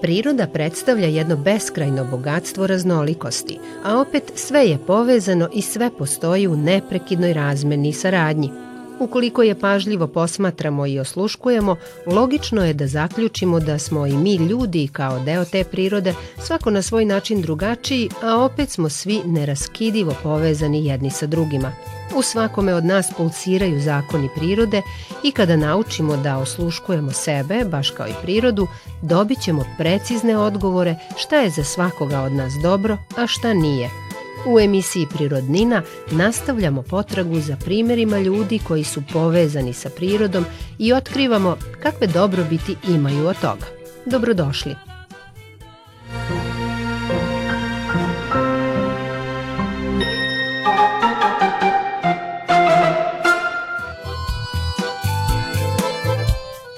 Priroda predstavlja jedno beskrajno bogatstvo raznolikosti, a opet sve je povezano i sve postoji u neprekidnoj razmeni i saradnji. Ukoliko je pažljivo posmatramo i osluškujemo, logično je da zaključimo da smo i mi ljudi kao deo te prirode, svako na svoj način drugačiji, a opet smo svi neraskidivo povezani jedni sa drugima. U svakome od nas pulsiraju zakoni prirode i kada naučimo da osluškujemo sebe, baš kao i prirodu, dobit ćemo precizne odgovore šta je za svakoga od nas dobro, a šta nije – U emisiji Prirodnina nastavljamo potragu za primerima ljudi koji su povezani sa prirodom i otkrivamo kakve dobrobiti imaju od toga. Dobrodošli!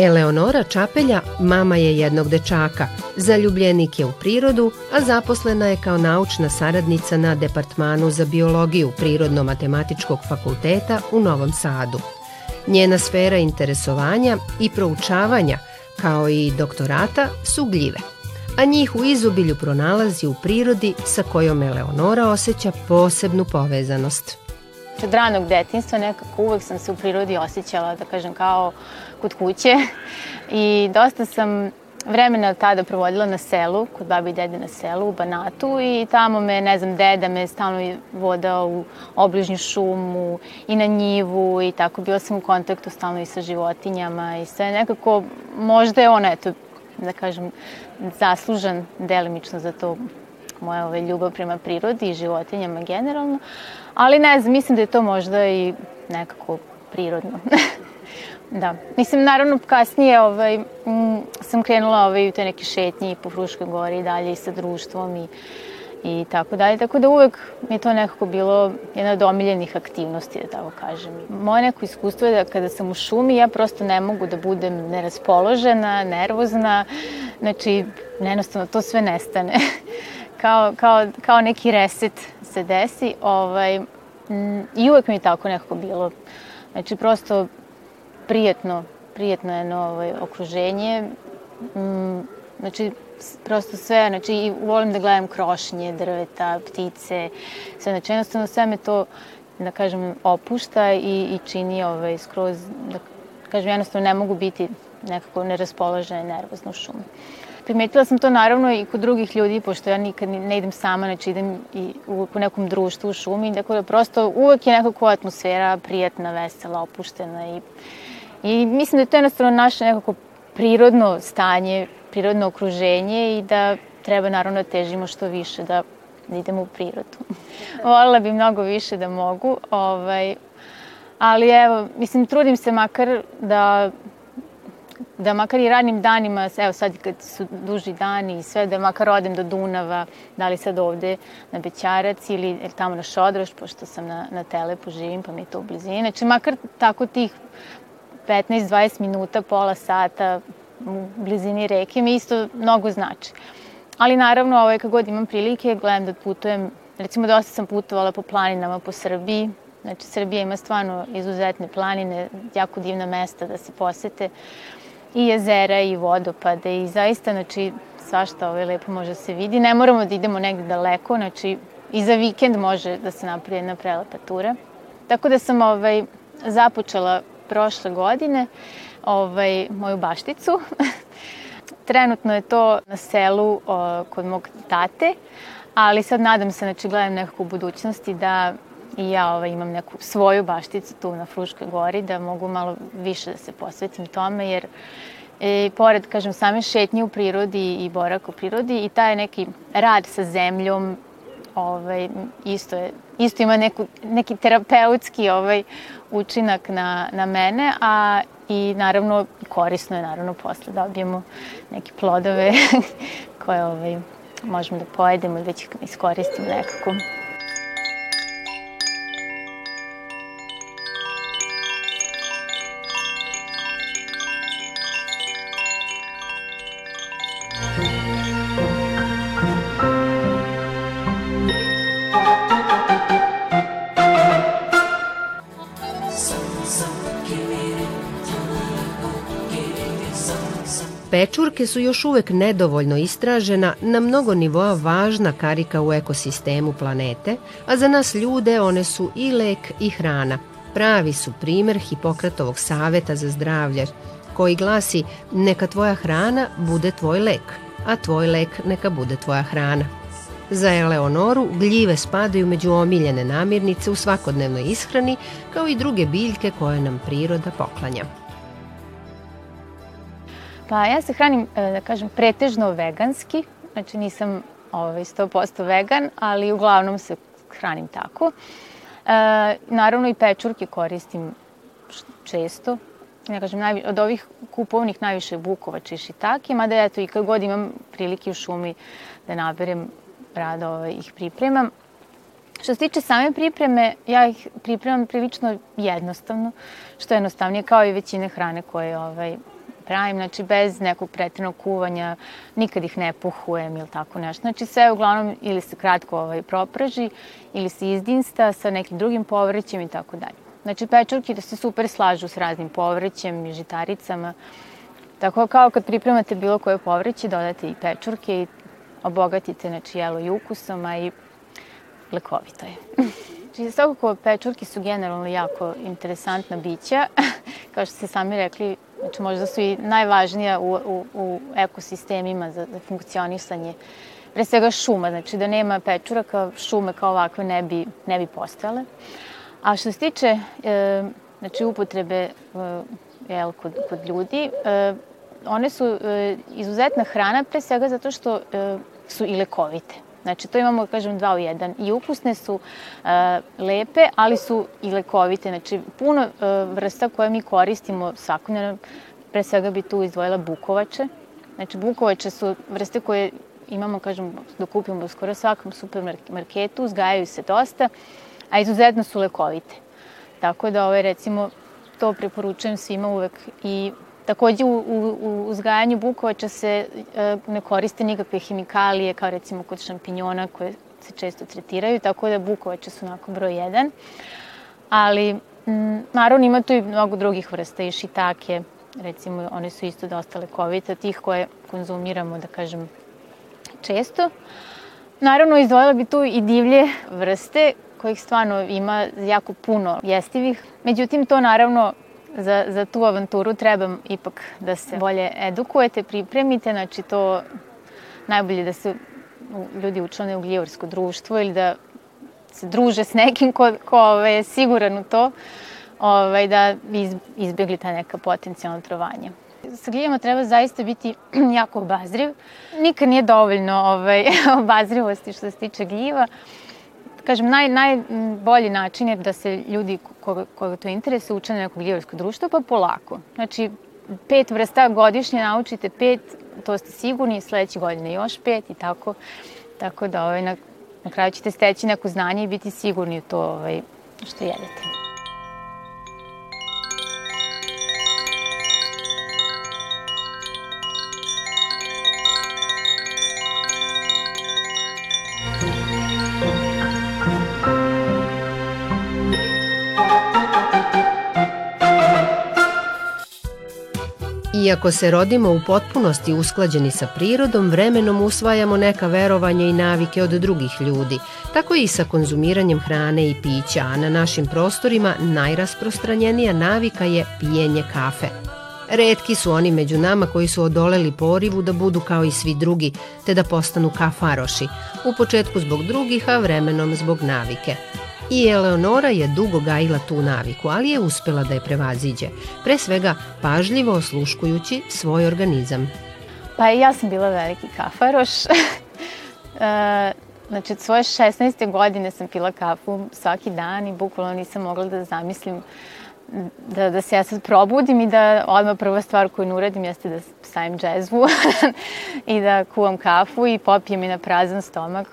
Eleonora Čapelja mama je jednog dečaka, zaljubljenik je u prirodu, a zaposlena je kao naučna saradnica na Departmanu za biologiju Prirodno-matematičkog fakulteta u Novom Sadu. Njena sfera interesovanja i proučavanja, kao i doktorata, su gljive, a njih u izobilju pronalazi u prirodi sa kojom Eleonora osjeća posebnu povezanost. Od ranog detinstva nekako uvek sam se u prirodi osjećala, da kažem, kao kod kuće. I dosta sam vremena tada provodila na selu, kod babi i dede na selu, u Banatu i tamo me, ne znam, deda me stalno vodao u obližnju šumu i na njivu i tako bila sam u kontaktu stalno i sa životinjama i sve nekako, možda je ona, eto, da kažem, zaslužan delimično za to moja ovaj, ljubav prema prirodi i životinjama generalno, ali ne znam, mislim da je to možda i nekako prirodno. Da. Mislim, naravno, kasnije ovaj, m, sam krenula ovaj, u te neke šetnje po Fruškoj gori i dalje i sa društvom i, i tako dalje. Tako da uvek mi je to nekako bilo jedna od omiljenih aktivnosti, da tako kažem. Moje neko iskustvo je da kada sam u šumi, ja prosto ne mogu da budem neraspoložena, nervozna, znači, jednostavno, to sve nestane. kao, kao, kao neki reset se desi. Ovaj, m, I uvek mi je tako nekako bilo. Znači, prosto prijetno, prijetno je ovaj, okruženje. Mm, znači, prosto sve, znači i volim da gledam krošnje, drveta, ptice, sve, znači jednostavno sve me to, da kažem, opušta i, i čini ovaj, skroz, da kažem, jednostavno ne mogu biti nekako neraspoložena i nervozna u šumi. Primetila sam to naravno i kod drugih ljudi, pošto ja nikad ne idem sama, znači idem i u, u nekom društvu u šumi, tako da prosto uvek je nekako atmosfera prijatna, vesela, opuštena i I mislim da je to jednostavno naše nekako prirodno stanje, prirodno okruženje i da treba naravno da težimo što više da, da idemo u prirodu. Volila bi mnogo više da mogu, ovaj, ali evo, mislim, trudim se makar da da makar i radnim danima, evo sad kad su duži dani i sve, da makar odem do Dunava, da li sad ovde na Bećarac ili, tamo na Šodroš, pošto sam na, na Telepu živim, pa mi je to u blizini. Znači, makar tako tih 15-20 minuta, pola sata u blizini reke mi isto mnogo znači. Ali naravno, ovaj, kad god imam prilike, gledam da putujem, recimo dosta sam putovala po planinama po Srbiji, znači Srbija ima stvarno izuzetne planine, jako divna mesta da se posete, i jezera i vodopade i zaista, znači, svašta ovaj lepo može da se vidi. Ne moramo da idemo negde daleko, znači i za vikend može da se napravi jedna prelepa tura. Tako da sam ovaj, započela prošle godine ovaj, moju bašticu. Trenutno je to na selu o, kod mog tate, ali sad nadam se, znači gledam nekako u budućnosti da i ja ovaj, imam neku svoju bašticu tu na Fruškoj gori, da mogu malo više da se posvetim tome, jer i pored, kažem, same šetnje u prirodi i borak u prirodi i taj neki rad sa zemljom, ovaj, isto, je, isto ima neku, neki terapeutski ovaj, učinak na, na mene, a i naravno korisno je naravno posle dobijemo neke plodove koje ovaj, možemo da pojedemo i već iskoristimo nekako. Pečurke su još uvek nedovoljno istražena, na mnogo nivoa važna karika u ekosistemu planete, a za nas ljude one su i lek i hrana. Pravi su primer Hipokratovog saveta za zdravlje, koji glasi neka tvoja hrana bude tvoj lek, a tvoj lek neka bude tvoja hrana. Za Eleonoru gljive spadaju među omiljene namirnice u svakodnevnoj ishrani, kao i druge biljke koje nam priroda poklanja. Pa ja se hranim, e, da kažem, pretežno veganski, znači nisam ovaj, 100% vegan, ali uglavnom se hranim tako. E, naravno i pečurke koristim često, ne kažem, najvi, od ovih kupovnih najviše bukovača i šitake, mada eto i kad god imam prilike u šumi da naberem, rado ovaj, ih pripremam. Što se tiče same pripreme, ja ih pripremam prilično jednostavno, što je jednostavnije kao i većine hrane koje ovaj, pravim, znači bez nekog pretrenog kuvanja, nikad ih ne puhujem ili tako nešto. Znači sve uglavnom ili se kratko ovaj, propraži ili se izdinsta sa nekim drugim povrćem i tako dalje. Znači pečurke da se super slažu s raznim povrćem i žitaricama. Tako kao kad pripremate bilo koje povrće, dodate i pečurke i obogatite znači, jelo i ukusom, a i lekovito je. Znači, svakako pečurke su generalno jako interesantna bića. Kao što ste sami rekli, znači možda su i najvažnija u, u, u ekosistemima za, za funkcionisanje pre svega šuma, znači da nema pečuraka, šume kao ovakve ne bi, ne bi postojale. A što se tiče e, znači, upotrebe e, jel, kod, kod ljudi, e, one su e, izuzetna hrana pre svega zato što e, su i lekovite. Znači, to imamo, kažem, dva u jedan. I ukusne su e, lepe, ali su i lekovite. Znači, puno e, vrsta koje mi koristimo svakodnevno, pre svega bi tu izdvojila bukovače. Znači, bukovače su vrste koje imamo, kažem, da kupimo u skoro svakom supermarketu, uzgajaju se dosta, a izuzetno su lekovite. Tako da, ovaj, recimo, to preporučujem svima uvek i Takođe u, u, u uzgajanju bukovača se e, ne koriste nikakve hemikalije kao recimo kod šampinjona koje se često tretiraju, tako da bukovače su onako broj jedan. Ali m, naravno ima tu i mnogo drugih vrsta i šitake, recimo one su isto dosta lekovite, tih koje konzumiramo, da kažem, često. Naravno, izdvojila bi tu i divlje vrste, kojih stvarno ima jako puno jestivih. Međutim, to naravno za, za tu avanturu treba ipak da se bolje edukujete, pripremite, znači to najbolje da se ljudi učlane u gljivarsko društvo ili da se druže s nekim ko, ko ovaj, je siguran u to, ovaj, da bi izbjegli ta neka potencijalna trovanja. Sa gljivama treba zaista biti jako obazriv. Nikad nije dovoljno ovaj, obazrivosti što se tiče gljiva kažem, naj, najbolji način je da se ljudi koga, koga to interese uče na neko gljivarsko društvo, pa polako. Znači, pet vrsta godišnje naučite pet, to ste sigurni, sledeće godine još pet i tako. Tako da ovaj, na, na kraju ćete steći neko znanje i biti sigurni u to ovaj, što jedete. Iako se rodimo u potpunosti usklađeni sa prirodom, vremenom usvajamo neka verovanja i navike od drugih ljudi, tako i sa konzumiranjem hrane i pića, a na našim prostorima najrasprostranjenija navika je pijenje kafe. Redki su oni među nama koji su odoleli porivu da budu kao i svi drugi, te da postanu kafaroši, u početku zbog drugih, a vremenom zbog navike. I Eleonora je dugo gajila tu naviku, ali je uspela da je prevaziđe, pre svega pažljivo osluškujući svoj organizam. Pa ja sam bila veliki kafaroš. E, znači, od svoje 16. godine sam pila kafu svaki dan i bukvalno nisam mogla da zamislim da, da se ja sad probudim i da odmah prva stvar koju uradim jeste da stavim džezvu i da kuvam kafu i popijem i na prazan stomak.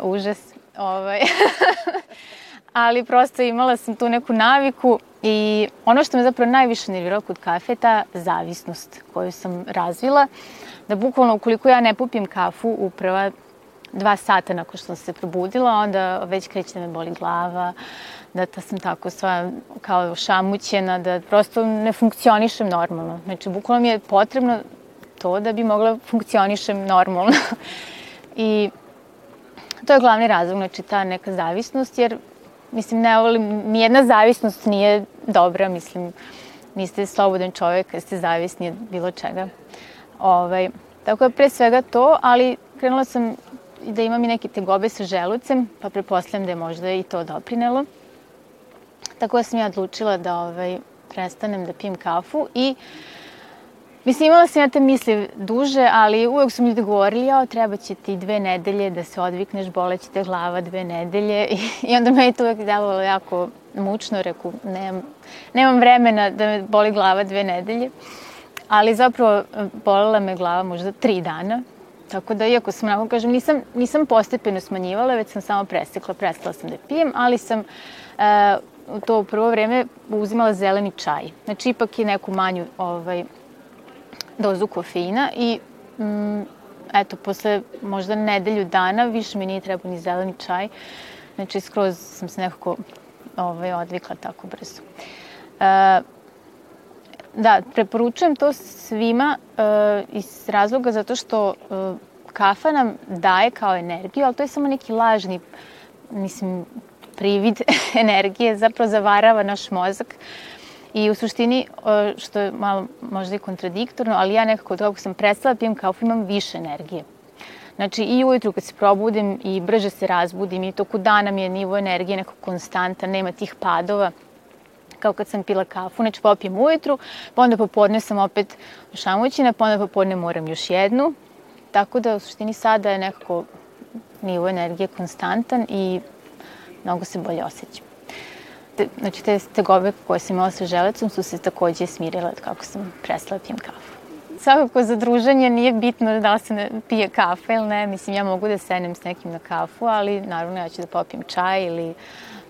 Užas. Ovaj. ali prosto imala sam tu neku naviku i ono što me zapravo najviše nerviralo kod kafe je ta zavisnost koju sam razvila, da bukvalno ukoliko ja ne popijem kafu u prva dva sata nakon što sam se probudila, onda već kreće da me boli glava, da ta sam tako sva kao šamućena, da prosto ne funkcionišem normalno. Znači, bukvalno mi je potrebno to da bi mogla funkcionišem normalno. I to je glavni razlog, znači ta neka zavisnost, jer mislim, ne volim, nijedna zavisnost nije dobra, mislim, niste slobodan čovek kad ste zavisni od bilo čega. Ovaj, tako je pre svega to, ali krenula sam da imam i neke tegobe sa želucem, pa preposledam da je možda i to doprinelo. Tako da sam ja odlučila da ovaj, prestanem da pijem kafu i Mislim, imala sam ja te misli duže, ali uvek su mi ljudi govorili, ja, treba će ti dve nedelje da se odvikneš, boleće te glava dve nedelje. I onda me je to uvek delovalo jako mučno, reku, nemam, nemam vremena da me boli glava dve nedelje. Ali zapravo bolela me glava možda tri dana, Tako da, iako sam, onako kažem, nisam, nisam postepeno smanjivala, već sam samo presekla, prestala sam da pijem, ali sam e, u to prvo vreme uzimala zeleni čaj. Znači, ipak je neku manju ovaj, dozu kofeina i mm, eto, posle možda nedelju dana više mi nije trebao ni zeleni čaj. Znači, skroz sam se nekako ovaj, odvikla tako brzo. E, da, preporučujem to svima e, iz razloga zato što e, kafa nam daje kao energiju, ali to je samo neki lažni, mislim, privid energije, zapravo zavarava naš mozak. I u suštini, što je malo možda i kontradiktorno, ali ja nekako od kako sam prestala da pijem kafu imam više energije. Znači i ujutru kad se probudim i brže se razbudim i toku dana mi je nivo energije nekako konstantan, nema tih padova kao kad sam pila kafu, znači popijem ujutru, pa onda popodne sam opet šamućina, pa onda popodne moram još jednu, tako da u suštini sada je nekako nivo energije konstantan i mnogo se bolje osjećam. Te, znači te tegobe koje sam imala sa želecom su se takođe smirile kako sam prestala da pijem kafu. Svakako za druženje nije bitno da li se ne pije kafa ili ne, mislim ja mogu da senem s nekim na kafu, ali naravno ja ću da popijem čaj ili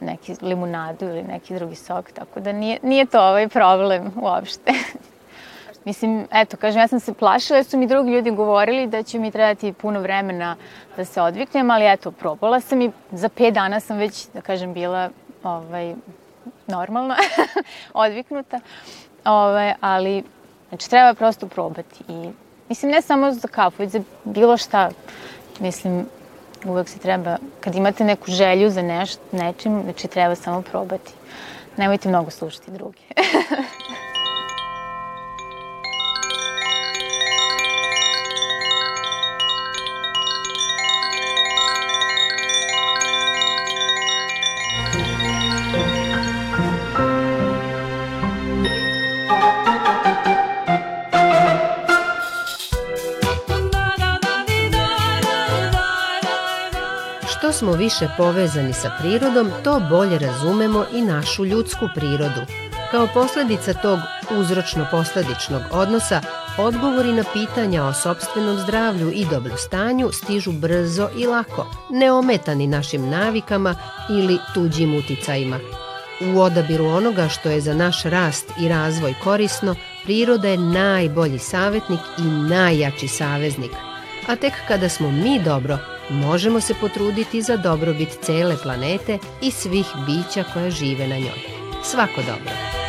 neki limunadu ili neki drugi sok, tako da nije, nije to ovaj problem uopšte. Mislim, eto, kažem, ja sam se plašila jer su mi drugi ljudi govorili da će mi trebati puno vremena da se odviknem, ali eto, probala sam i za pet dana sam već, da kažem, bila ovaj, normalna, odviknuta, ovaj, ali znači, treba prosto probati i mislim, ne samo za kafu, već za bilo šta, mislim, uvek se treba, kad imate neku želju za neš, nečim, znači treba samo probati. Nemojte mnogo slušati druge. smo više povezani sa prirodom, to bolje razumemo i našu ljudsku prirodu. Kao posledica tog uzročno-posledičnog odnosa, odgovori na pitanja o sobstvenom zdravlju i dobrostanju stižu brzo i lako, neometani našim navikama ili tuđim uticajima. U odabiru onoga što je za naš rast i razvoj korisno, priroda je najbolji savjetnik i najjači saveznik. A tek kada smo mi dobro, možemo se potruditi za dobrobit cele planete i svih bića koja žive na njoj. Svako dobro!